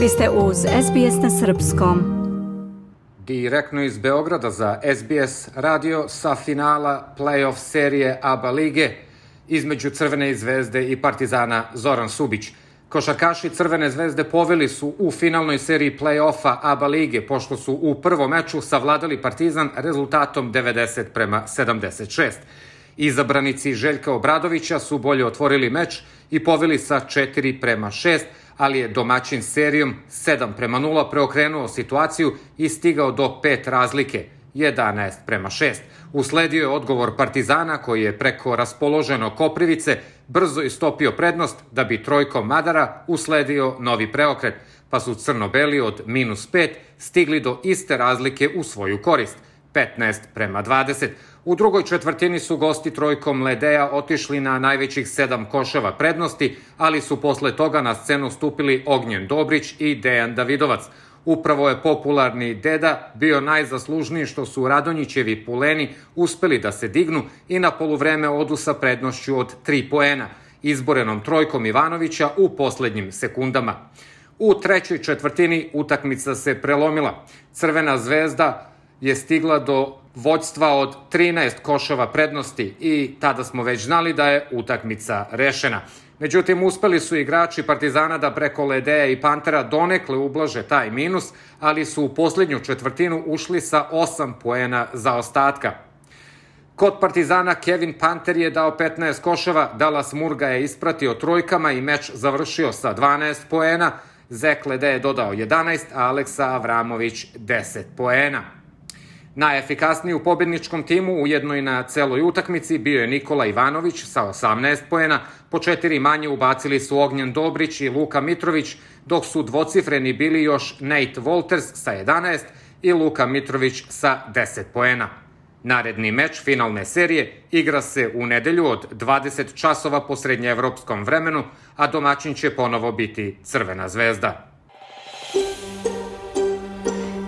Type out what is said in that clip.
Vi ste uz SBS na Srpskom. Direktno iz Beograda za SBS radio sa finala play-off serije ABA lige između Crvene zvezde i Partizana Zoran Subić. Košarkaši Crvene zvezde poveli su u finalnoj seriji play-offa ABA lige, pošto su u prvom meču savladali Partizan rezultatom 90 prema 76. Izabranici Željka Obradovića su bolje otvorili meč i poveli sa 4 prema 6, ali je domaćin serijom 7 prema 0 preokrenuo situaciju i stigao do 5 razlike, 11 prema 6. Usledio je odgovor Partizana koji je preko raspoloženo Koprivice brzo istopio prednost da bi trojkom Madara usledio novi preokret, pa su crno-beli od minus 5 stigli do iste razlike u svoju korist, 15 prema 20. U drugoj četvrtini su gosti trojkom Ledeja otišli na najvećih sedam koševa prednosti, ali su posle toga na scenu stupili Ognjen Dobrić i Dejan Davidovac. Upravo je popularni deda bio najzaslužniji što su Radonjićevi puleni uspeli da se dignu i na poluvreme odu sa prednošću od 3 poena, izborenom trojkom Ivanovića u poslednjim sekundama. U trećoj četvrtini utakmica se prelomila. Crvena zvezda je stigla do vođstva od 13 koševa prednosti i tada smo već znali da je utakmica rešena. Međutim, uspeli su igrači Partizana da preko Ledeja i Pantera donekle ublaže taj minus, ali su u poslednju četvrtinu ušli sa 8 poena za ostatka. Kod Partizana Kevin Panter je dao 15 koševa, Dallas Murga je ispratio trojkama i meč završio sa 12 poena, Zek Lede je dodao 11, a Aleksa Avramović 10 poena. Najefikasniji u pobedničkom timu, ujedno i na celoj utakmici, bio je Nikola Ivanović sa 18 poena, po četiri manje ubacili su Ognjen Dobrić i Luka Mitrović, dok su dvocifreni bili još Nate Walters sa 11 i Luka Mitrović sa 10 poena. Naredni meč finalne serije igra se u nedelju od 20 časova po srednjeevropskom vremenu, a domaćin će ponovo biti Crvena zvezda.